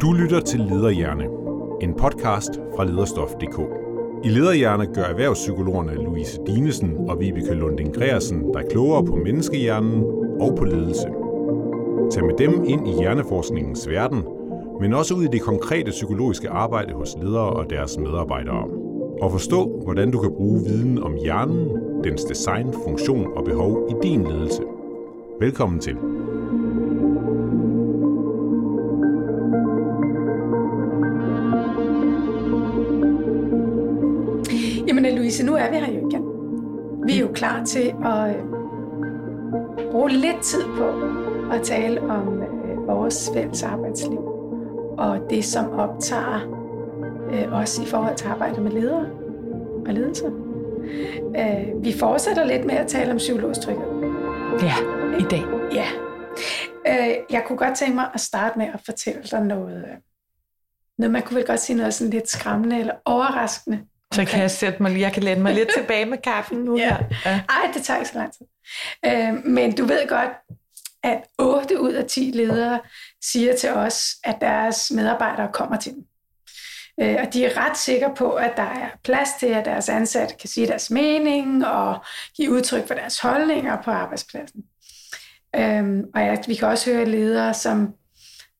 Du lytter til Lederhjerne, en podcast fra lederstof.dk. I Lederhjerne gør erhvervspsykologerne Louise Dinesen og Vibeke Lunding Greersen dig klogere på menneskehjernen og på ledelse. Tag med dem ind i hjerneforskningens verden, men også ud i det konkrete psykologiske arbejde hos ledere og deres medarbejdere. Og forstå, hvordan du kan bruge viden om hjernen, dens design, funktion og behov i din ledelse. Velkommen til. Nu er vi her jo igen. Vi er jo klar til at øh, bruge lidt tid på at tale om øh, vores fælles arbejdsliv og det, som optager øh, os i forhold til arbejde med ledere og ledelse. Vi fortsætter lidt med at tale om psykologisk tryghed. Ja, i dag. Ja. Jeg kunne godt tænke mig at starte med at fortælle dig noget, noget man kunne vel godt sige noget sådan lidt skræmmende eller overraskende så kan jeg sætte mig, jeg kan læne mig lidt tilbage med kaffen nu. ja. ja. Ej, det tager ikke så lang tid. Øh, men du ved godt, at 8 ud af 10 ledere siger til os, at deres medarbejdere kommer til dem. Øh, og de er ret sikre på, at der er plads til, at deres ansatte kan sige deres mening og give udtryk for deres holdninger på arbejdspladsen. Øh, og ja, vi kan også høre ledere, som,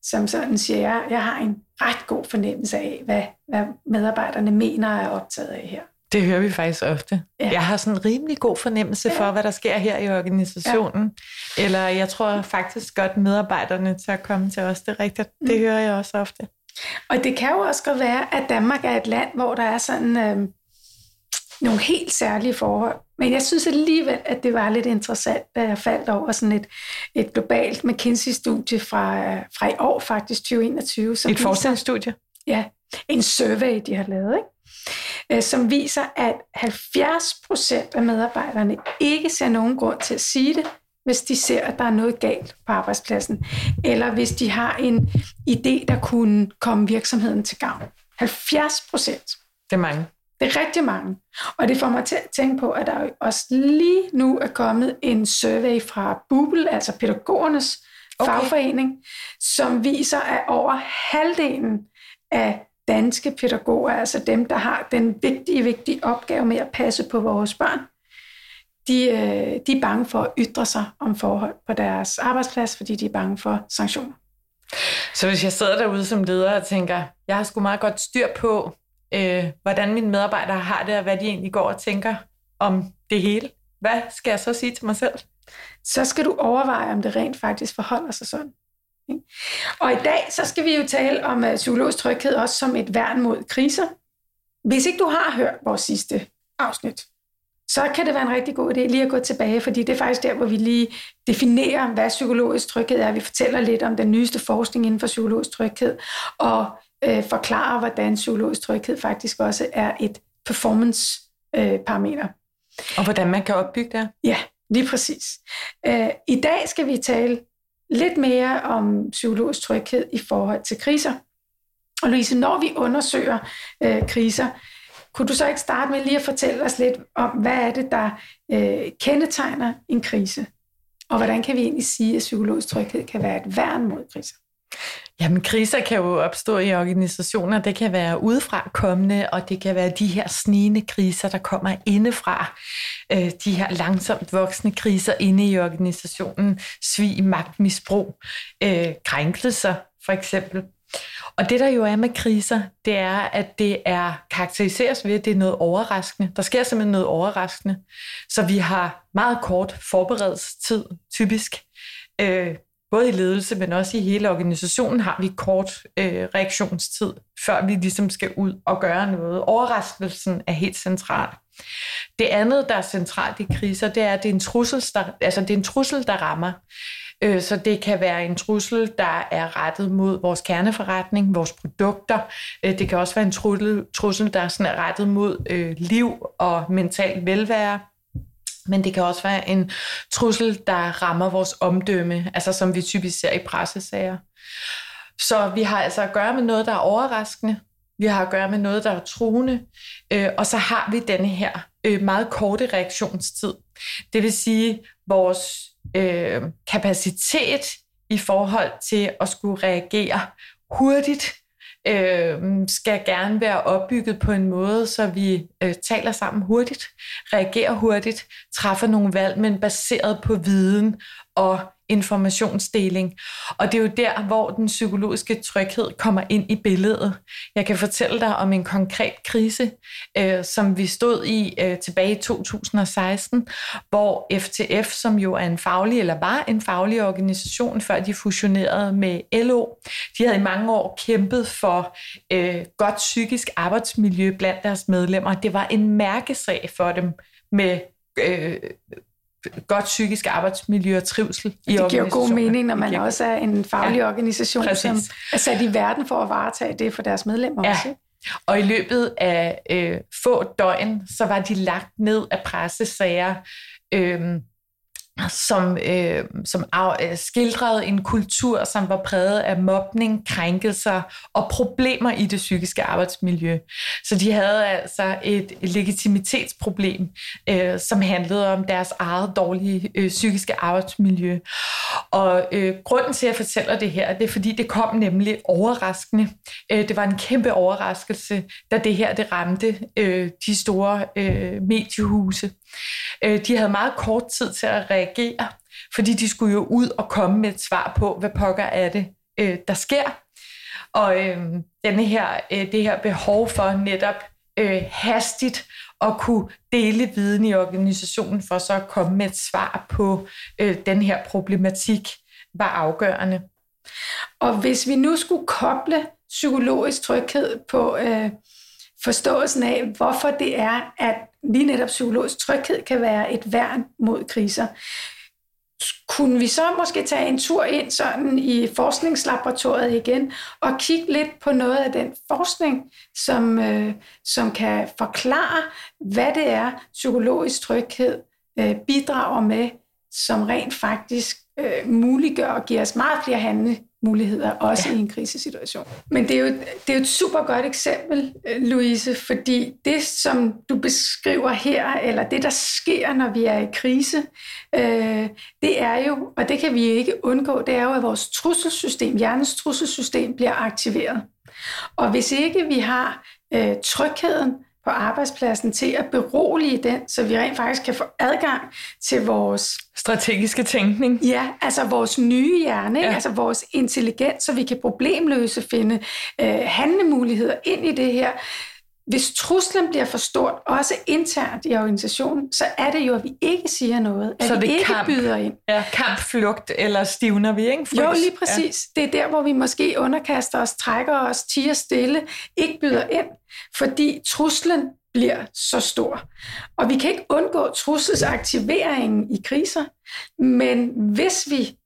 som sådan siger, jeg har en ret god fornemmelse af, hvad, hvad medarbejderne mener er optaget af her. Det hører vi faktisk ofte. Ja. Jeg har sådan en rimelig god fornemmelse for, hvad der sker her i organisationen. Ja. Eller jeg tror faktisk godt, medarbejderne tør komme til os. Det er rigtigt. Mm. Det hører jeg også ofte. Og det kan jo også godt være, at Danmark er et land, hvor der er sådan øh, nogle helt særlige forhold. Men jeg synes alligevel, at det var lidt interessant, da jeg faldt over sådan et, et globalt McKinsey-studie fra, fra i år, faktisk 2021. Som et forskningsstudie? Ja, en survey, de har lavet, ikke? Øh, som viser, at 70 procent af medarbejderne ikke ser nogen grund til at sige det, hvis de ser, at der er noget galt på arbejdspladsen, eller hvis de har en idé, der kunne komme virksomheden til gavn. 70 procent. Det er mange. Det er rigtig mange. Og det får mig til at tænke på, at der også lige nu er kommet en survey fra Bubel, altså pædagogernes okay. fagforening, som viser, at over halvdelen af danske pædagoger, altså dem, der har den vigtige, vigtige opgave med at passe på vores børn, de, øh, de er bange for at ytre sig om forhold på deres arbejdsplads, fordi de er bange for sanktioner. Så hvis jeg sidder derude som leder og tænker, jeg har sgu meget godt styr på, øh, hvordan mine medarbejdere har det, og hvad de egentlig går og tænker om det hele. Hvad skal jeg så sige til mig selv? Så skal du overveje, om det rent faktisk forholder sig sådan. Og i dag, så skal vi jo tale om øh, uh, psykologisk tryghed også som et værn mod kriser. Hvis ikke du har hørt vores sidste afsnit, så kan det være en rigtig god idé lige at gå tilbage, fordi det er faktisk der, hvor vi lige definerer, hvad psykologisk tryghed er. Vi fortæller lidt om den nyeste forskning inden for psykologisk tryghed, og øh, forklare, hvordan psykologisk tryghed faktisk også er et performance-parameter. Øh, og hvordan man kan opbygge det? Ja, lige præcis. Øh, I dag skal vi tale lidt mere om psykologisk tryghed i forhold til kriser. Og Louise, når vi undersøger øh, kriser, kunne du så ikke starte med lige at fortælle os lidt om, hvad er det, der øh, kendetegner en krise? Og hvordan kan vi egentlig sige, at psykologisk tryghed kan være et værn mod kriser? Jamen, kriser kan jo opstå i organisationer. Det kan være udefra kommende, og det kan være de her snigende kriser, der kommer indefra. Øh, de her langsomt voksende kriser inde i organisationen. Svig, magtmisbrug, øh, krænkelser for eksempel. Og det der jo er med kriser, det er, at det er karakteriseres ved, at det er noget overraskende. Der sker simpelthen noget overraskende. Så vi har meget kort forberedelsestid, typisk. Øh, både i ledelse, men også i hele organisationen, har vi kort øh, reaktionstid, før vi ligesom skal ud og gøre noget. Overraskelsen er helt central. Det andet, der er centralt i kriser, det er, at det er en trussel, der, altså det er en trussel, der rammer. Øh, så det kan være en trussel, der er rettet mod vores kerneforretning, vores produkter. Øh, det kan også være en trussel, trussel der er, sådan er rettet mod øh, liv og mental velvære men det kan også være en trussel, der rammer vores omdømme, altså som vi typisk ser i pressesager. Så vi har altså at gøre med noget, der er overraskende. Vi har at gøre med noget, der er truende. Øh, og så har vi denne her øh, meget korte reaktionstid. Det vil sige, vores øh, kapacitet i forhold til at skulle reagere hurtigt, øh, skal gerne være opbygget på en måde, så vi øh, taler sammen hurtigt, reagerer hurtigt, træffer nogle valg, men baseret på viden og informationsdeling. Og det er jo der, hvor den psykologiske tryghed kommer ind i billedet. Jeg kan fortælle dig om en konkret krise, øh, som vi stod i øh, tilbage i 2016, hvor FTF, som jo er en faglig, eller var en faglig organisation, før de fusionerede med LO, de havde i mange år kæmpet for øh, godt psykisk arbejdsmiljø blandt deres medlemmer. Det var en mærkesag for dem med øh, godt psykisk arbejdsmiljø og trivsel i Det giver god mening, når man også er en faglig ja, organisation, præcis. som er sat i verden for at varetage det for deres medlemmer ja. også. Og i løbet af øh, få døgn, så var de lagt ned af pressesager, øh, som, øh, som af, øh, skildrede en kultur, som var præget af mobning, krænkelser og problemer i det psykiske arbejdsmiljø. Så de havde altså et legitimitetsproblem, øh, som handlede om deres eget dårlige øh, psykiske arbejdsmiljø. Og øh, grunden til, at jeg fortæller det her, det er, fordi det kom nemlig overraskende. Øh, det var en kæmpe overraskelse, da det her det ramte øh, de store øh, mediehuse. Øh, de havde meget kort tid til at reagere, fordi de skulle jo ud og komme med et svar på, hvad pokker er det, øh, der sker. Og øh, denne her, det her behov for netop hastigt at kunne dele viden i organisationen for så at komme med et svar på øh, den her problematik, var afgørende. Og hvis vi nu skulle koble psykologisk tryghed på øh, forståelsen af, hvorfor det er, at lige netop psykologisk tryghed kan være et værn mod kriser. Kunne vi så måske tage en tur ind sådan i forskningslaboratoriet igen og kigge lidt på noget af den forskning, som, øh, som kan forklare, hvad det er, psykologisk tryghed øh, bidrager med, som rent faktisk øh, muliggør og giver os meget flere handle, muligheder, også ja. i en krisesituation. Men det er, jo, det er jo et super godt eksempel, øh, Louise, fordi det, som du beskriver her, eller det, der sker, når vi er i krise, øh, det er jo, og det kan vi ikke undgå, det er jo, at vores trusselsystem, hjernens trusselsystem, bliver aktiveret. Og hvis ikke vi har øh, trygheden, på arbejdspladsen til at berolige den, så vi rent faktisk kan få adgang til vores... Strategiske tænkning. Ja, altså vores nye hjerne, ja. altså vores intelligens, så vi kan problemløse, finde øh, handlemuligheder ind i det her. Hvis truslen bliver for stort, også internt i organisationen, så er det jo, at vi ikke siger noget, at så vi ikke kamp, byder ind. Ja, kamp, flugt eller stivner vi, ikke? Frys. Jo, lige præcis. Ja. Det er der, hvor vi måske underkaster os, trækker os, tiger stille, ikke byder ind, fordi truslen bliver så stor. Og vi kan ikke undgå trusselsaktiveringen i kriser, men hvis vi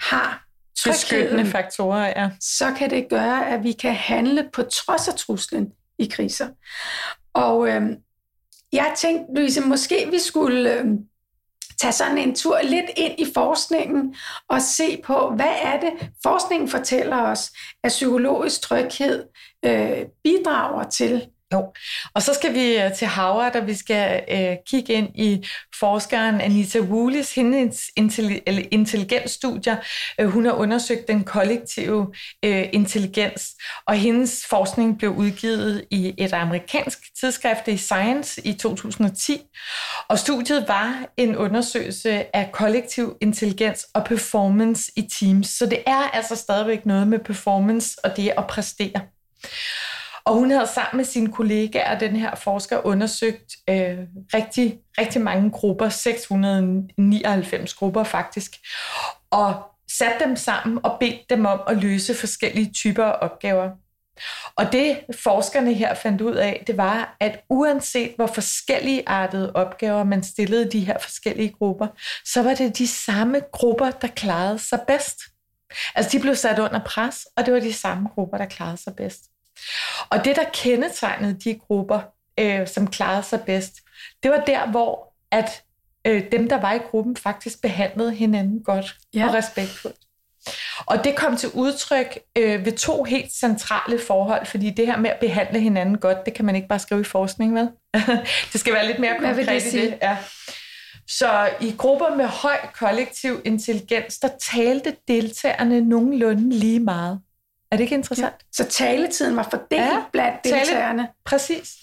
har beskyttende faktorer, ja. så kan det gøre, at vi kan handle på trods af truslen i kriser. Og øh, jeg tænkte, Louise, måske vi skulle øh, tage sådan en tur lidt ind i forskningen og se på, hvad er det, forskningen fortæller os, at psykologisk tryghed øh, bidrager til jo, og så skal vi øh, til Howard, og vi skal øh, kigge ind i forskeren Anita Woolis, hendes intelligensstudier. Øh, hun har undersøgt den kollektive øh, intelligens, og hendes forskning blev udgivet i et amerikansk tidsskrift i Science i 2010. Og studiet var en undersøgelse af kollektiv intelligens og performance i teams. Så det er altså stadigvæk noget med performance og det at præstere. Og hun havde sammen med sine kollegaer, den her forsker, undersøgt øh, rigtig, rigtig mange grupper, 699 grupper faktisk, og sat dem sammen og bedt dem om at løse forskellige typer af opgaver. Og det forskerne her fandt ud af, det var, at uanset hvor forskellige artede opgaver man stillede de her forskellige grupper, så var det de samme grupper, der klarede sig bedst. Altså de blev sat under pres, og det var de samme grupper, der klarede sig bedst. Og det, der kendetegnede de grupper, øh, som klarede sig bedst, det var der, hvor at øh, dem, der var i gruppen, faktisk behandlede hinanden godt ja. og respektfuldt. Og det kom til udtryk øh, ved to helt centrale forhold, fordi det her med at behandle hinanden godt, det kan man ikke bare skrive i forskning med. det skal være lidt mere konkret i det. Ja. Så i grupper med høj kollektiv intelligens, der talte deltagerne nogenlunde lige meget. Er det ikke interessant? Ja. Så taletiden var fordelt ja, blandt deltagerne? Tale, præcis.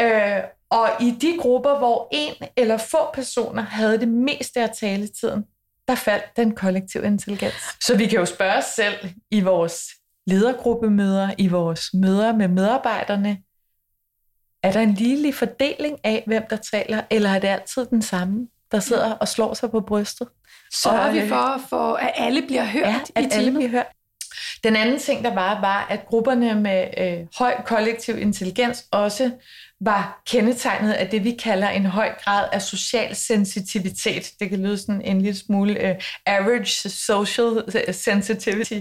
Øh, og i de grupper, hvor en eller få personer havde det meste af taletiden, der faldt den kollektive intelligens. Så vi kan jo spørge os selv i vores ledergruppemøder, i vores møder med medarbejderne, er der en ligelig fordeling af, hvem der taler, eller er det altid den samme, der sidder og slår sig på brystet? Sørger vi for, for, at alle bliver hørt ja, at i alle bliver hørt. Den anden ting, der var, var, at grupperne med øh, høj kollektiv intelligens også var kendetegnet af det, vi kalder en høj grad af social sensitivitet. Det kan lyde sådan en lille smule uh, average social øh, sensitivity.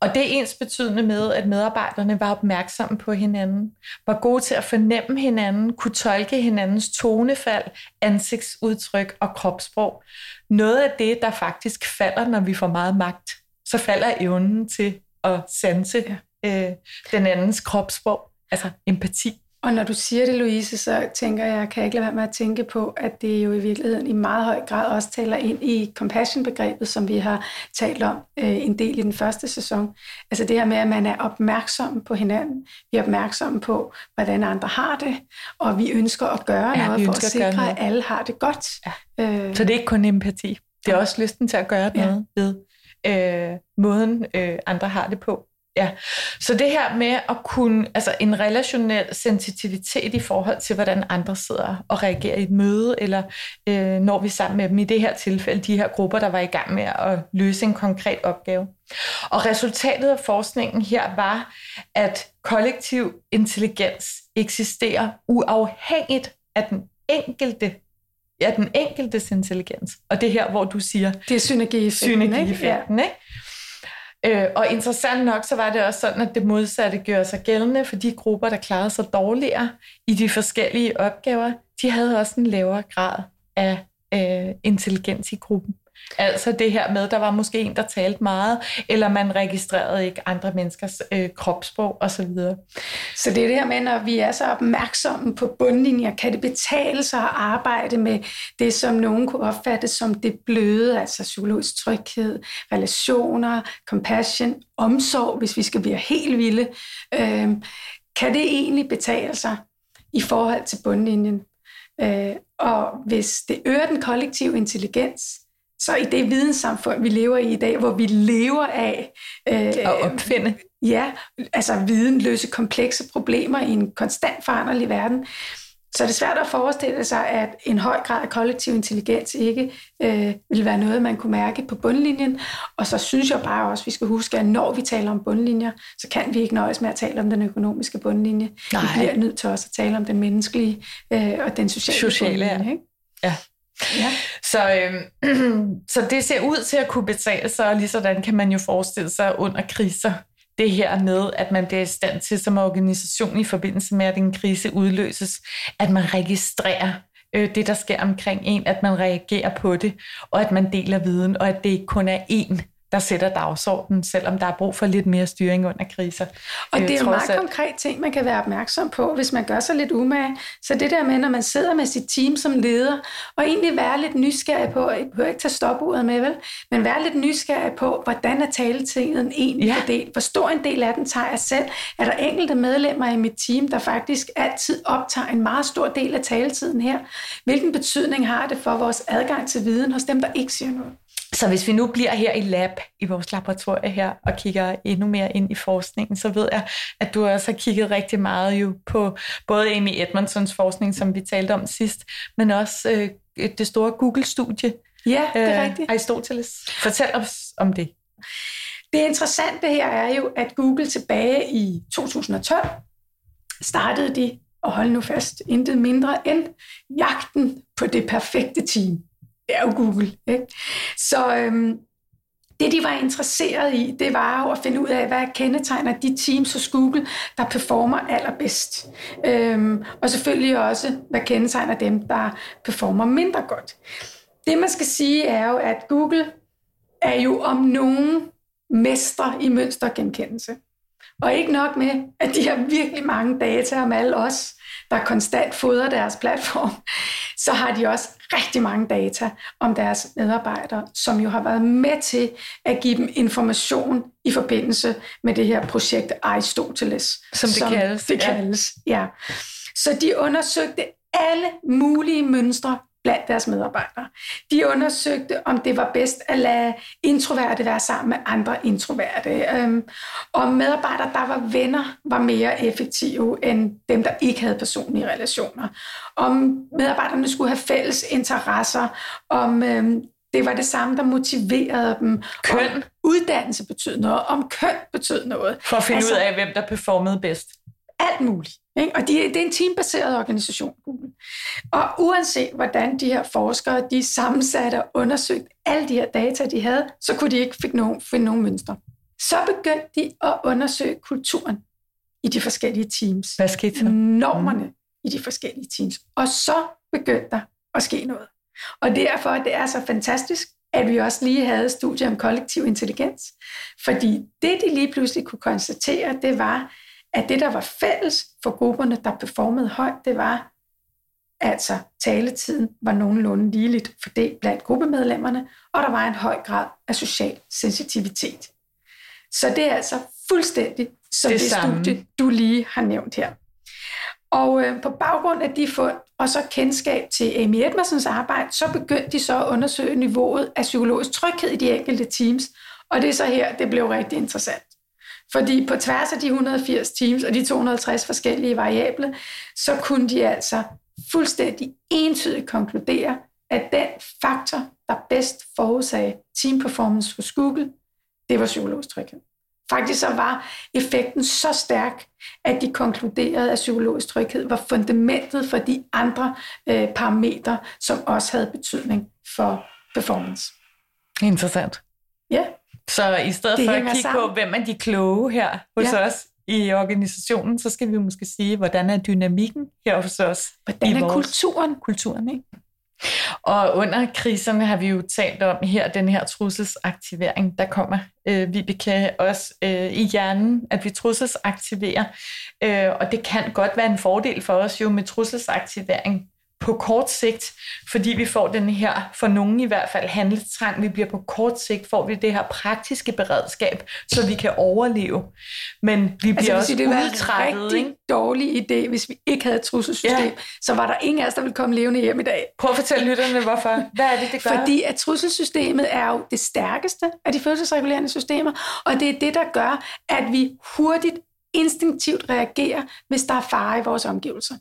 Og det er ens betydende med, at medarbejderne var opmærksomme på hinanden, var gode til at fornemme hinanden, kunne tolke hinandens tonefald, ansigtsudtryk og kropssprog. Noget af det, der faktisk falder, når vi får meget magt, så falder evnen til at sanse ja. øh, den andens kropssprog, altså empati. Og når du siger det, Louise, så tænker jeg, kan jeg ikke lade være med at tænke på, at det jo i virkeligheden i meget høj grad også taler ind i compassion-begrebet, som vi har talt om øh, en del i den første sæson. Altså det her med, at man er opmærksom på hinanden. Vi er opmærksomme på, hvordan andre har det, og vi ønsker at gøre ja, noget for at sikre, at alle har det godt. Ja. Øh. Så det er ikke kun empati. Det er også lysten til at gøre noget ja. ved øh, måden, øh, andre har det på. Ja, så det her med at kunne, altså en relationel sensitivitet i forhold til, hvordan andre sidder og reagerer i et møde, eller øh, når vi sammen med dem, i det her tilfælde, de her grupper, der var i gang med at løse en konkret opgave. Og resultatet af forskningen her var, at kollektiv intelligens eksisterer uafhængigt af den enkelte ja, den enkeltes intelligens. Og det her, hvor du siger... Det er synergieffekten, synergieffekten ikke? Øh, og interessant nok, så var det også sådan, at det modsatte gjorde sig gældende for de grupper, der klarede sig dårligere i de forskellige opgaver. De havde også en lavere grad af øh, intelligens i gruppen. Altså det her med, der var måske en, der talte meget, eller man registrerede ikke andre menneskers øh, kropssprog osv. Så det er det her med, når vi er så opmærksomme på bundlinjer, kan det betale sig at arbejde med det, som nogen kunne opfatte som det bløde, altså psykologisk tryghed, relationer, compassion, omsorg, hvis vi skal blive helt vilde. Øh, kan det egentlig betale sig i forhold til bundlinjen? Øh, og hvis det øger den kollektive intelligens, så i det videnssamfund, vi lever i i dag, hvor vi lever af... Øh, at opfinde. Ja, altså viden, løse komplekse problemer i en konstant foranderlig verden, så er det svært at forestille sig, at en høj grad af kollektiv intelligens ikke øh, vil være noget, man kunne mærke på bundlinjen. Og så synes jeg bare også, at vi skal huske, at når vi taler om bundlinjer, så kan vi ikke nøjes med at tale om den økonomiske bundlinje. Nej. Vi bliver nødt til også at tale om den menneskelige øh, og den sociale, sociale bundlinje. Ikke? Ja. Ja. Så, øhm, så det ser ud til at kunne betale sig, og lige sådan kan man jo forestille sig under kriser, det her med, at man bliver i stand til som organisation i forbindelse med, at en krise udløses, at man registrerer øh, det, der sker omkring en, at man reagerer på det, og at man deler viden, og at det ikke kun er én, der sætter dagsordenen, selvom der er brug for lidt mere styring under kriser. Og det er jo meget konkret ting, man kan være opmærksom på, hvis man gør sig lidt umage. Så det der med, når man sidder med sit team som leder, og egentlig være lidt nysgerrig på, jeg behøver ikke tage stopuret med, vel? men være lidt nysgerrig på, hvordan er taletiden egentlig ja. fordelt? Hvor stor en del af den tager jeg selv? Er der enkelte medlemmer i mit team, der faktisk altid optager en meget stor del af taletiden her? Hvilken betydning har det for vores adgang til viden hos dem, der ikke siger noget? Så hvis vi nu bliver her i lab, i vores laboratorie her, og kigger endnu mere ind i forskningen, så ved jeg, at du også har kigget rigtig meget jo på både Amy Edmondsons forskning, som vi talte om sidst, men også øh, det store Google-studie. Ja, det er øh, rigtigt. Aristoteles. Fortæl os om det. Det interessante her er jo, at Google tilbage i 2012 startede de, og hold nu fast, intet mindre end jagten på det perfekte team det er jo Google. Ikke? Så øhm, det, de var interesseret i, det var jo at finde ud af, hvad kendetegner de teams hos Google, der performer allerbedst. Øhm, og selvfølgelig også, hvad kendetegner dem, der performer mindre godt. Det, man skal sige, er jo, at Google er jo om nogen mestre i mønstergenkendelse. Og ikke nok med, at de har virkelig mange data om alle os, der konstant fodrer deres platform, så har de også rigtig mange data om deres medarbejdere, som jo har været med til at give dem information i forbindelse med det her projekt Aristoteles. Som det som kaldes. Det kaldes, ja. ja. Så de undersøgte alle mulige mønstre blandt deres medarbejdere. De undersøgte, om det var bedst at lade introverte være sammen med andre introverte. Øhm, om medarbejdere, der var venner, var mere effektive end dem, der ikke havde personlige relationer. Om medarbejderne skulle have fælles interesser. Om øhm, det var det samme, der motiverede dem. Køn. Om uddannelse betød noget. Om køn betød noget. For at finde altså, ud af, hvem der performede bedst. Alt muligt. Ikke? Og de, det er en teambaseret organisation, Google. Og uanset hvordan de her forskere, de sammensatte og undersøgte alle de her data, de havde, så kunne de ikke finde nogen, finde nogen mønstre. Så begyndte de at undersøge kulturen i de forskellige teams. Hvad skete der? Normerne i de forskellige teams. Og så begyndte der at ske noget. Og derfor det er så fantastisk, at vi også lige havde studie om kollektiv intelligens. Fordi det, de lige pludselig kunne konstatere, det var, at det, der var fælles for grupperne, der performede højt, det var, altså taletiden var nogenlunde ligeligt fordelt blandt gruppemedlemmerne, og der var en høj grad af social sensitivitet. Så det er altså fuldstændig som det, det studie, du lige har nævnt her. Og øh, på baggrund af de fund, og så kendskab til Amy Edmersons arbejde, så begyndte de så at undersøge niveauet af psykologisk tryghed i de enkelte teams, og det er så her, det blev rigtig interessant. Fordi på tværs af de 180 teams og de 250 forskellige variable, så kunne de altså fuldstændig entydigt konkludere, at den faktor, der bedst forudsagde team performance hos Google, det var psykologisk tryghed. Faktisk så var effekten så stærk, at de konkluderede, at psykologisk tryghed var fundamentet for de andre øh, parametre, som også havde betydning for performance. Interessant. Ja. Så i stedet det for at kigge sammen. på, hvem er de kloge her hos ja. os i organisationen, så skal vi måske sige, hvordan er dynamikken her hos os? Hvordan er kulturen? Kulturen, ikke? Og under kriserne har vi jo talt om her, den her trusselsaktivering, der kommer, øh, Vibeke, også øh, i hjernen, at vi trusselsaktiverer. Øh, og det kan godt være en fordel for os jo med trusselsaktivering på kort sigt, fordi vi får den her, for nogen i hvert fald, handelstrang. Vi bliver på kort sigt, får vi det her praktiske beredskab, så vi kan overleve. Men vi bliver altså, også det udtrættet. Det en rigtig dårlig idé, hvis vi ikke havde et trusselsystem. Ja. Så var der ingen af os, der ville komme levende hjem i dag. Prøv at fortælle lytterne, hvorfor. Hvad er det, det gør? Fordi at trusselssystemet er jo det stærkeste af de følelsesregulerende systemer, og det er det, der gør, at vi hurtigt instinktivt reagerer, hvis der er fare i vores omgivelser.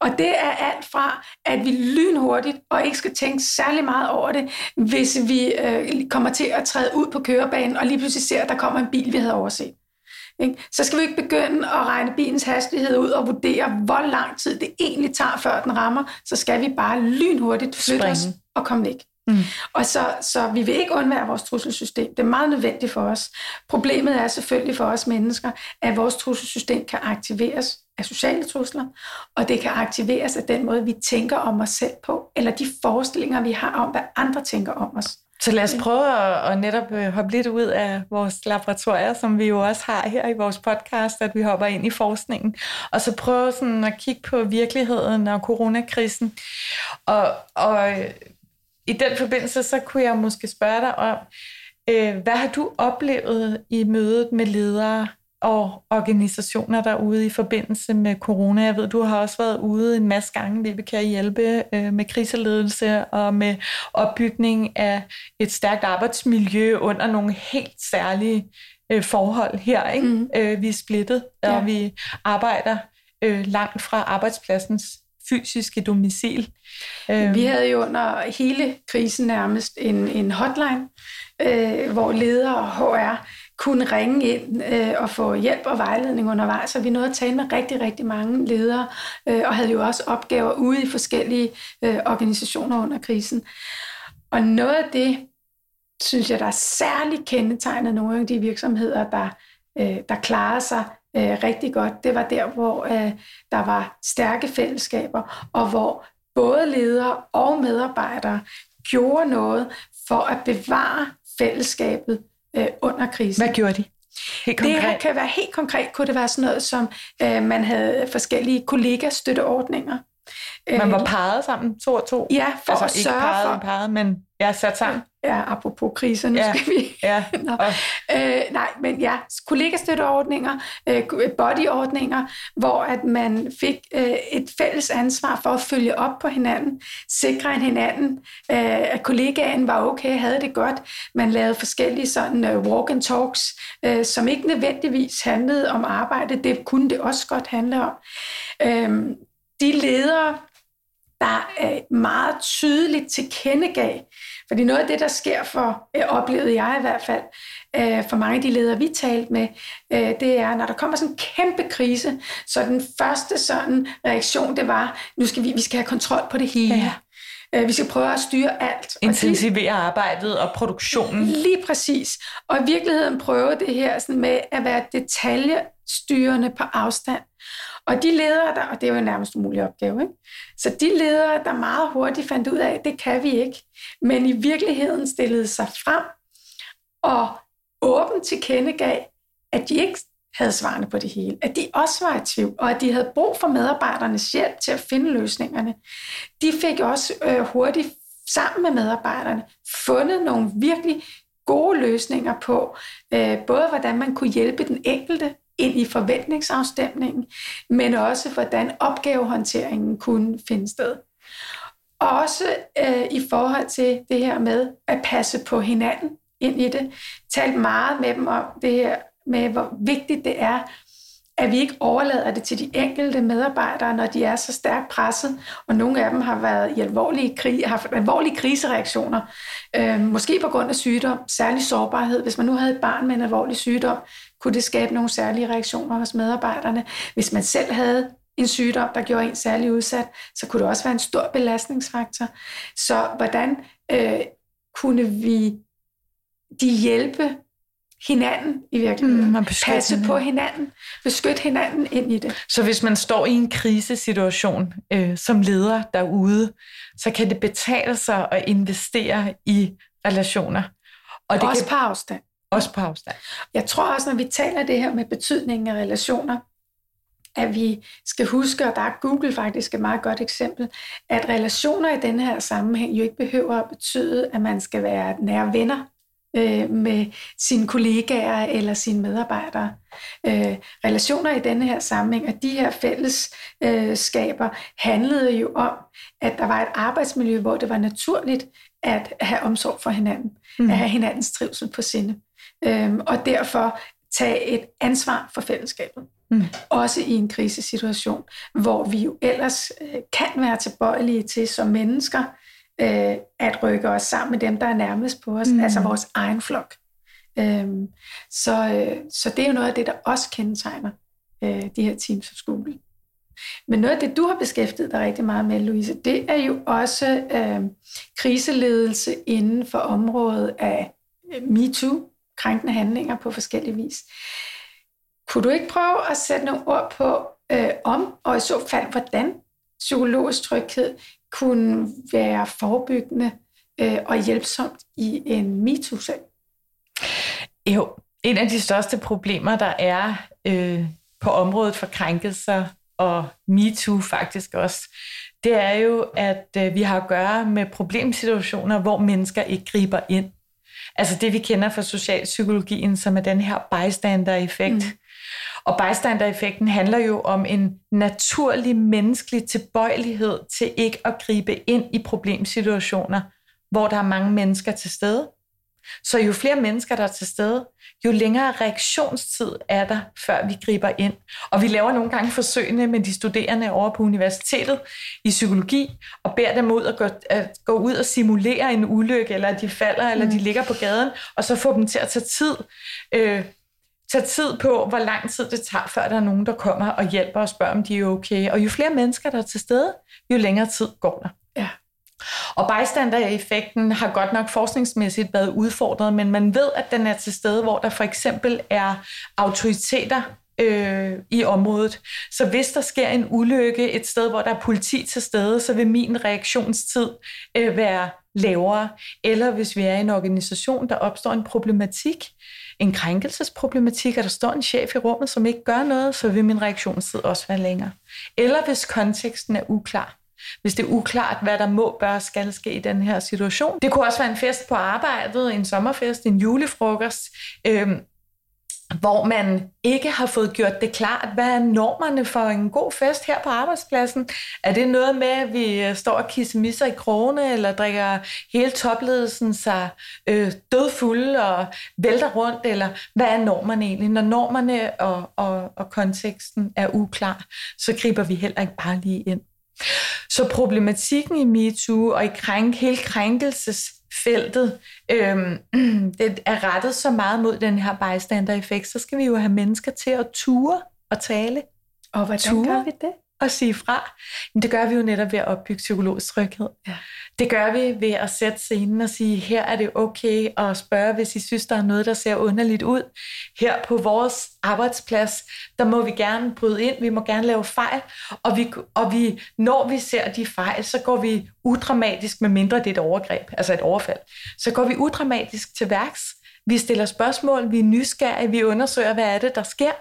Og det er alt fra, at vi lynhurtigt og ikke skal tænke særlig meget over det, hvis vi øh, kommer til at træde ud på kørebanen og lige pludselig ser, at der kommer en bil, vi havde overset. Ikke? Så skal vi ikke begynde at regne bilens hastighed ud og vurdere, hvor lang tid det egentlig tager, før den rammer. Så skal vi bare lynhurtigt flytte os og komme væk. Mm. Og så, så vi vil ikke undvære vores trusselsystem. Det er meget nødvendigt for os. Problemet er selvfølgelig for os mennesker, at vores trusselsystem kan aktiveres af sociale trusler, og det kan aktiveres af den måde, vi tænker om os selv på, eller de forestillinger, vi har om, hvad andre tænker om os. Så lad os prøve at, at netop øh, hoppe lidt ud af vores laboratorier, som vi jo også har her i vores podcast, at vi hopper ind i forskningen, og så prøve sådan at kigge på virkeligheden og coronakrisen. Og, og i den forbindelse, så kunne jeg måske spørge dig om, øh, hvad har du oplevet i mødet med ledere og organisationer derude i forbindelse med corona. Jeg ved, du har også været ude en masse gange, vi kan hjælpe øh, med kriseledelse og med opbygning af et stærkt arbejdsmiljø under nogle helt særlige øh, forhold her. Ikke? Mm. Øh, vi er splittet, ja. og vi arbejder øh, langt fra arbejdspladsens fysiske domicil. Vi havde jo under hele krisen nærmest en, en hotline, øh, hvor ledere og HR kunne ringe ind øh, og få hjælp og vejledning undervejs. Så vi nåede at tale med rigtig, rigtig mange ledere, øh, og havde jo også opgaver ude i forskellige øh, organisationer under krisen. Og noget af det, synes jeg, der er særligt kendetegnet nogle af de virksomheder, der, øh, der klarer sig øh, rigtig godt, det var der, hvor øh, der var stærke fællesskaber, og hvor både ledere og medarbejdere gjorde noget for at bevare fællesskabet øh, under krisen. Hvad gjorde de? Helt Det konkret. her kan være helt konkret, kunne det være sådan noget som, øh, man havde forskellige kollegastøtteordninger. Man var Øh, parret sammen, to og to. Ja, for altså at ikke sørge parret, for... parret, men ja, sat sammen. Ja, apropos kriser, nu Ja. skal vi... Ja. Nå. Øh, nej, men ja, kollegastøtteordninger, øh, bodyordninger, hvor at man fik øh, et fælles ansvar for at følge op på hinanden, sikre en hinanden, øh, at kollegaen var okay, havde det godt. Man lavede forskellige sådan øh, walk and talks, øh, som ikke nødvendigvis handlede om arbejde, det kunne det også godt handle om. Øh, de ledere, der øh, meget tydeligt tilkendegav, fordi noget af det, der sker for, øh, oplevede jeg i hvert fald, øh, for mange af de ledere, vi talte med, øh, det er, når der kommer sådan en kæmpe krise, så den første sådan reaktion, det var, nu skal vi, vi skal have kontrol på det hele. Ja. Øh, vi skal prøve at styre alt. Intensivere arbejdet og produktionen. Lige præcis. Og i virkeligheden prøve det her sådan med at være detaljestyrende på afstand. Og de ledere, der, og det er jo en nærmest umulig opgave, ikke? så de ledere, der meget hurtigt fandt ud af, det kan vi ikke, men i virkeligheden stillede sig frem og åbent tilkendegav, at de ikke havde svarene på det hele, at de også var i tvivl, og at de havde brug for medarbejdernes hjælp til at finde løsningerne. De fik også øh, hurtigt sammen med medarbejderne fundet nogle virkelig gode løsninger på, øh, både hvordan man kunne hjælpe den enkelte ind i forventningsafstemningen, men også hvordan opgavehåndteringen kunne finde sted. Og også øh, i forhold til det her med at passe på hinanden ind i det. Talt meget med dem om det her med, hvor vigtigt det er, at vi ikke overlader det til de enkelte medarbejdere, når de er så stærkt presset, og nogle af dem har været i alvorlige, krig, har haft alvorlige krisereaktioner, øh, måske på grund af sygdom, særlig sårbarhed. Hvis man nu havde et barn med en alvorlig sygdom, kunne det skabe nogle særlige reaktioner hos medarbejderne. Hvis man selv havde en sygdom, der gjorde en særlig udsat, så kunne det også være en stor belastningsfaktor. Så hvordan øh, kunne vi de hjælpe hinanden i virkeligheden? Mm, Passe hinanden. på hinanden, beskytte hinanden ind i det. Så hvis man står i en krisesituation øh, som leder derude, så kan det betale sig at investere i relationer. Og det også kan på afstand. Også på afstand. Jeg tror også, når vi taler det her med betydningen af relationer, at vi skal huske, og der er Google faktisk et meget godt eksempel, at relationer i denne her sammenhæng jo ikke behøver at betyde, at man skal være nære venner øh, med sine kollegaer eller sine medarbejdere. Øh, relationer i denne her sammenhæng, og de her fællesskaber handlede jo om, at der var et arbejdsmiljø, hvor det var naturligt at have omsorg for hinanden, mm. at have hinandens trivsel på sinde, øh, og derfor tage et ansvar for fællesskabet. Mm. Også i en krisesituation, hvor vi jo ellers øh, kan være tilbøjelige til som mennesker øh, at rykke os sammen med dem, der er nærmest på os, Mm. altså vores egen flok. Øhm, så, øh, så det er jo noget af det, der også kendetegner øh, de her teams hos Google. Men noget af det, du har beskæftiget dig rigtig meget med, Louise, det er jo også øh, kriseledelse inden for området af øh, MeToo, krænkende handlinger på forskellige vis. Kunne du ikke prøve at sætte nogle ord på, øh, om og i så fald, hvordan psykologisk tryghed kunne være forebyggende øh, og hjælpsomt i en MeToo-sag? Jo, en af de største problemer, der er øh, på området for krænkelser og MeToo faktisk også, det er jo, at øh, vi har at gøre med problemsituationer, hvor mennesker ikke griber ind. Altså det, vi kender fra socialpsykologien, som er den her bystander-effekt. Mm. Og bystander-effekten handler jo om en naturlig menneskelig tilbøjelighed til ikke at gribe ind i problemsituationer, hvor der er mange mennesker til stede. Så jo flere mennesker, der er til stede, jo længere reaktionstid er der, før vi griber ind. Og vi laver nogle gange forsøgene med de studerende over på universitetet i psykologi, og beder dem ud at gå, at gå ud og simulere en ulykke, eller at de falder, eller de ligger på gaden, og så få dem til at tage tid, øh, tage tid på, hvor lang tid det tager, før der er nogen, der kommer og hjælper og spørger, om de er okay. Og jo flere mennesker, der er til stede, jo længere tid går der. Og bystandereffekten har godt nok forskningsmæssigt været udfordret, men man ved, at den er til stede, hvor der for eksempel er autoriteter øh, i området. Så hvis der sker en ulykke et sted, hvor der er politi til stede, så vil min reaktionstid øh, være lavere, eller hvis vi er i en organisation, der opstår en problematik, en krænkelsesproblematik, og der står en chef i rummet, som ikke gør noget, så vil min reaktionstid også være længere. Eller hvis konteksten er uklar. Hvis det er uklart, hvad der må, bør, skal ske i den her situation. Det kunne også være en fest på arbejdet, en sommerfest, en julefrokost. øh, hvor man ikke har fået gjort det klart, hvad er normerne for en god fest her på arbejdspladsen? Er det noget med, at vi øh, står og kissemisser i krone, eller drikker hele topledelsen sig øh, dødfulde og vælter rundt, eller hvad er normerne egentlig? Når normerne og, og, og konteksten er uklar, så griber vi heller ikke bare lige ind. Så problematikken i MeToo og i krænk, hele krænkelses feltet øhm, det er rettet så meget mod den her bystander-effekt, så skal vi jo have mennesker til at ture og tale. Og hvordan ture. gør vi det? At sige fra. Men det gør vi jo netop ved at opbygge psykologisk tryghed. Ja. Det gør vi ved at sætte scenen og sige, her er det okay at spørge, hvis I synes, der er noget, der ser underligt ud. Her på vores arbejdsplads, der må vi gerne bryde ind, vi må gerne lave fejl, og, vi, og vi, når vi ser de fejl, så går vi udramatisk, med mindre det er et overgreb, altså et overfald, så går vi udramatisk til værks, vi stiller spørgsmål, vi er nysgerrige, vi undersøger, hvad er det, der sker,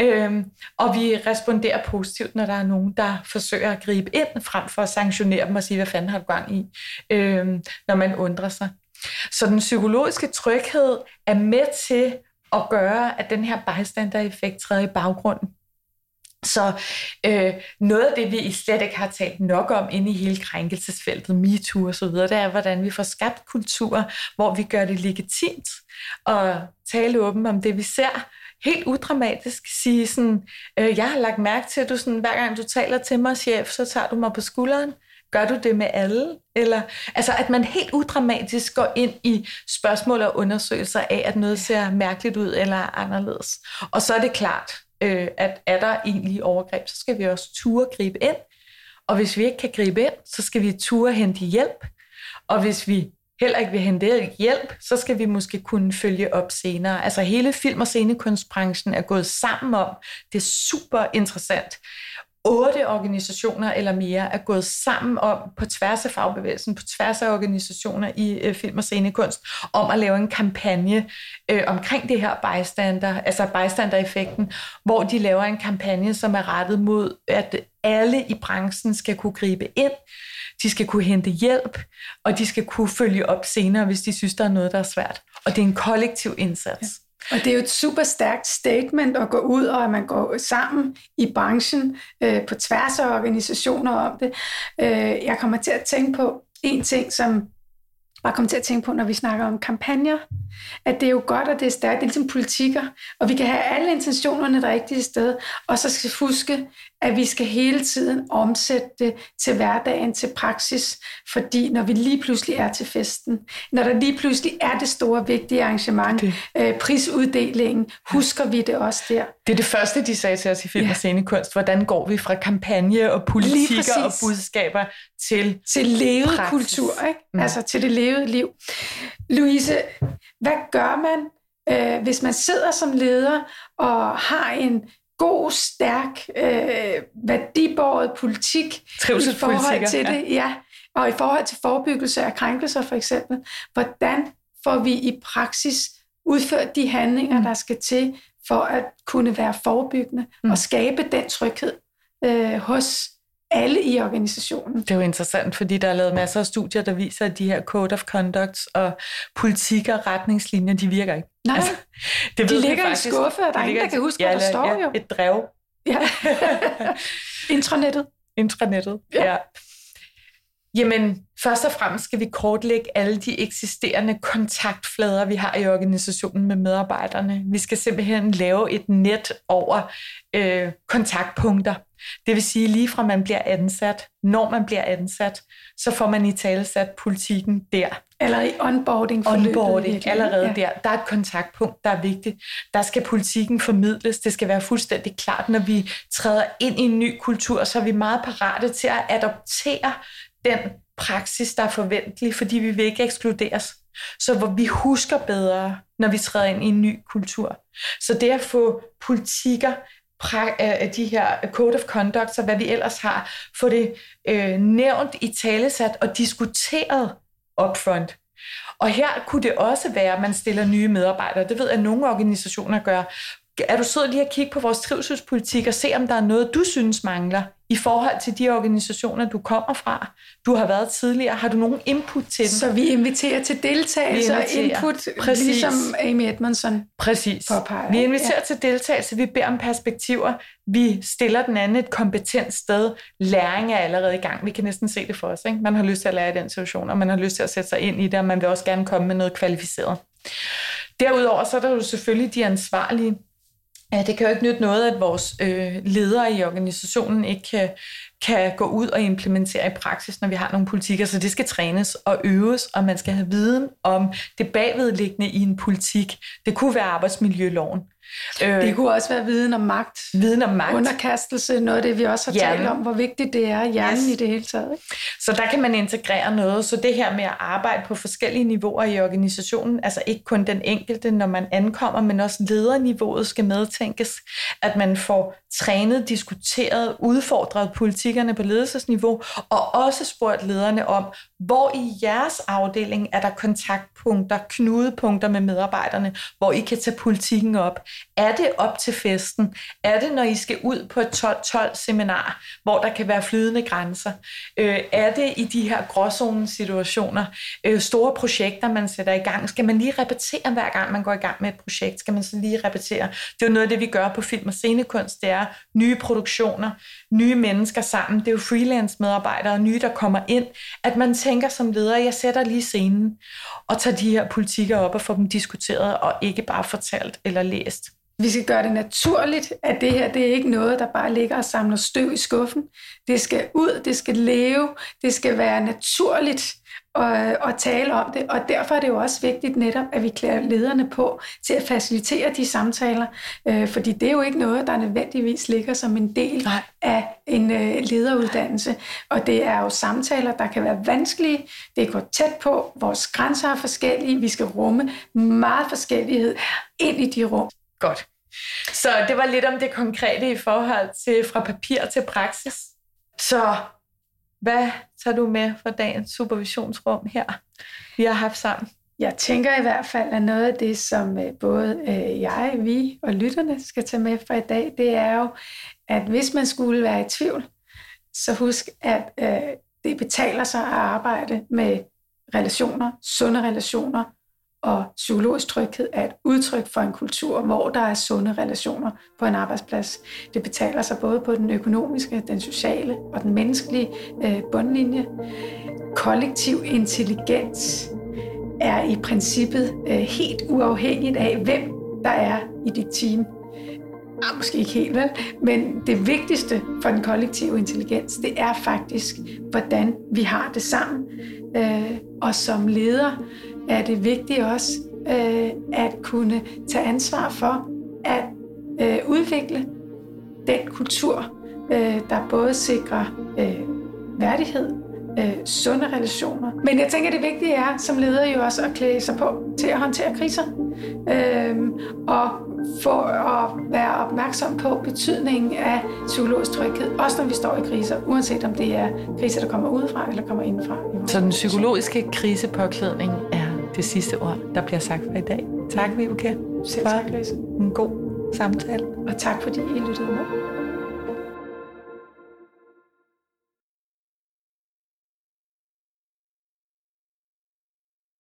øhm, og vi responderer positivt, når der er nogen, der forsøger at gribe ind, frem for at sanktionere dem og sige, hvad fanden har du gang i, øhm, når man undrer sig. Så den psykologiske tryghed er med til at gøre, at den her bystander-effekt træder i baggrunden. Så øh, noget af det, vi slet ikke har talt nok om inde i hele krænkelsesfeltet, MeToo og så videre, det er, hvordan vi får skabt kultur, hvor vi gør det legitimt at tale åbent om det, vi ser, helt udramatisk sige sådan, øh, jeg har lagt mærke til, at du sådan, hver gang du taler til mig, chef, så tager du mig på skulderen. Gør du det med alle? Eller, altså, at man helt udramatisk går ind i spørgsmål og undersøgelser af, at noget ser mærkeligt ud eller anderledes. Og så er det klart, øh, at er der egentlig overgreb, så skal vi også ture gribe ind. Og hvis vi ikke kan gribe ind, så skal vi ture hente hjælp. Og hvis vi heller ikke vil hente hjælp, så skal vi måske kunne følge op senere. Altså hele film- og scenekunstbranchen er gået sammen om. Det er super interessant otte organisationer eller mere er gået sammen om, på tværs af fagbevægelsen, på tværs af organisationer i øh, film- og scenekunst, om at lave en kampagne øh, omkring det her bystander, altså bystander-effekten, hvor de laver en kampagne, som er rettet mod, at alle i branchen skal kunne gribe ind, de skal kunne hente hjælp, og de skal kunne følge op senere, hvis de synes, der er noget, der er svært. Og det er en kollektiv indsats. Ja. Og det er jo et super stærkt statement at gå ud, og at man går sammen i branchen øh, på tværs af organisationer om det. Øh, jeg kommer til at tænke på en ting, som bare kommer til at tænke på, når vi snakker om kampagner, at det er jo godt, og det er stærkt. Det er ligesom politikker, og vi kan have alle intentionerne det rigtige sted, og så skal vi huske, at vi skal hele tiden omsætte det til hverdagen, til praksis, fordi når vi lige pludselig er til festen, når der lige pludselig er det store, vigtige arrangement, det. Øh, prisuddelingen, husker vi det også der. Det er det første, de sagde til os i Film ja. og Scenekunst. Hvordan går vi fra kampagne og politikker og budskaber til Til levet praksis. kultur, ikke? Mm. altså til det levede liv. Louise, hvad gør man, øh, hvis man sidder som leder og har en god, stærk, øh, værdibåret politik i forhold til det, ja. ja, og i forhold til forebyggelse af krænkelser for eksempel. Hvordan får vi i praksis udført de handlinger, mm. der skal til for at kunne være forebyggende mm. og skabe den tryghed øh, hos alle i organisationen. Det er jo interessant, fordi der er lavet masser af studier, der viser, at de her code of conducts og politikker og retningslinjer, de virker ikke. Nej, altså, det de ligger i en skuffe, og der er ingen, der kan huske, ja, hvad der står ja, jo. Et drev. Ja. Intranettet. Intranettet, ja. ja. Jamen, først og fremmest skal vi kortlægge alle de eksisterende kontaktflader, vi har i organisationen med medarbejderne. Vi skal simpelthen lave et net over øh, kontaktpunkter. Det vil sige, lige fra man bliver ansat, når man bliver ansat, så får man i tale sat politikken der. Eller i onboarding Onboarding, allerede ja. der. Der er et kontaktpunkt, der er vigtigt. Der skal politikken formidles. Det skal være fuldstændig klart, når vi træder ind i en ny kultur, så er vi meget parate til at adoptere den praksis, der er forventelig, fordi vi vil ikke ekskluderes. Så hvor vi husker bedre, når vi træder ind i en ny kultur. Så det at få politikker, øh, de her code of conduct, og hvad vi ellers har, få det øh, nævnt i talesat og diskuteret upfront. Og her kunne det også være, at man stiller nye medarbejdere. Det ved jeg, at nogle organisationer gør. Er du sød lige at kigge på vores trivselspolitik og se, om der er noget, du synes mangler i forhold til de organisationer, du kommer fra? Du har været tidligere. Har du nogen input til dem? Så vi inviterer til deltagelse og input, Præcis. ligesom Amy Edmondson Præcis. påpeger. Vi inviterer ja. til deltagelse, vi beder om perspektiver, vi stiller den anden et kompetent sted. Læring er allerede i gang. Vi kan næsten se det for os. Ikke? Man har lyst til at lære i den situation, og man har lyst til at sætte sig ind i det, og man vil også gerne komme med noget kvalificeret. Derudover så er der jo selvfølgelig de ansvarlige, Ja, det kan jo ikke nytte noget, at vores øh, ledere i organisationen ikke kan, kan gå ud og implementere i praksis, når vi har nogle politikker. Så det skal trænes og øves, og man skal have viden om det bagvedliggende i en politik. Det kunne være arbejdsmiljøloven. Øh, det kunne også være viden om magt. Viden om magt. Underkastelse, noget af det, vi også har hjernen. talt om, hvor vigtigt det er, hjernen yes. i det hele taget. Ikke? Så der kan man integrere noget. Så det her med at arbejde på forskellige niveauer i organisationen, altså ikke kun den enkelte, når man ankommer, men også lederniveauet skal medtænkes. At man får trænet, diskuteret, udfordret politikerne på ledelsesniveau, og også spurgt lederne om, hvor i jeres afdeling er der kontaktpunkter, knudepunkter med medarbejderne, hvor I kan tage politikken op. Er det op til festen? Er det, når I skal ud på et 12-12 seminar, hvor der kan være flydende grænser? Øh, er det i de her gråzone situationer, øh, store projekter, man sætter i gang? Skal man lige repetere hver gang, man går i gang med et projekt? Skal man så lige repetere? Det er jo noget af det, vi gør på film og scenekunst, det er nye produktioner, nye mennesker sammen. Det er jo freelance medarbejdere, nye, der kommer ind. At man tænker som leder, jeg sætter lige scenen og tager de her politikker op og får dem diskuteret, og ikke bare fortalt eller læst. Vi skal gøre det naturligt, at det her det er ikke noget, der bare ligger og samler støv i skuffen. Det skal ud, det skal leve, det skal være naturligt at, at tale om det. Og derfor er det jo også vigtigt netop, at vi klæder lederne på til at facilitere de samtaler. Øh, fordi det er jo ikke noget, der nødvendigvis ligger som en del Nej. af en øh, lederuddannelse. Og det er jo samtaler, der kan være vanskelige. Det går tæt på. Vores grænser er forskellige. Vi skal rumme meget forskellighed ind i de rum. Godt. Så det var lidt om det konkrete i forhold til fra papir til praksis. Så hvad tager du med fra dagens supervisionsrum her, vi har haft sammen? Jeg tænker i hvert fald, at noget af det, som øh, både øh, jeg, vi og lytterne skal tage med fra i dag, det er jo, at hvis man skulle være i tvivl, så husk, at øh, det betaler sig at arbejde med relationer, sunde relationer, og psykologisk tryghed er et udtryk for en kultur, hvor der er sunde relationer på en arbejdsplads. Det betaler sig både på den økonomiske, den sociale og den menneskelige øh, bundlinje. Kollektiv intelligens er i princippet øh, helt uafhængigt af, hvem der er i dit team. Ah, måske ikke helt vel, men det vigtigste for den kollektive intelligens, det er faktisk, hvordan vi har det sammen. Øh, og som leder er det vigtigt også øh, at kunne tage ansvar for at øh, udvikle den kultur, øh, der både sikrer øh, værdighed, øh, sunde relationer. Men jeg tænker, det vigtige er som leder jo også at klæde sig på til at håndtere kriser. Øh, og for at være opmærksom på betydningen af psykologisk tryghed, også når vi står i kriser, uanset om det er kriser, der kommer udefra eller kommer indenfra. Så den psykologiske krisepåklædning er det sidste ord, der bliver sagt for i dag. Tak, Vibeke. Tak, En god samtale. Og tak, fordi I lyttede med.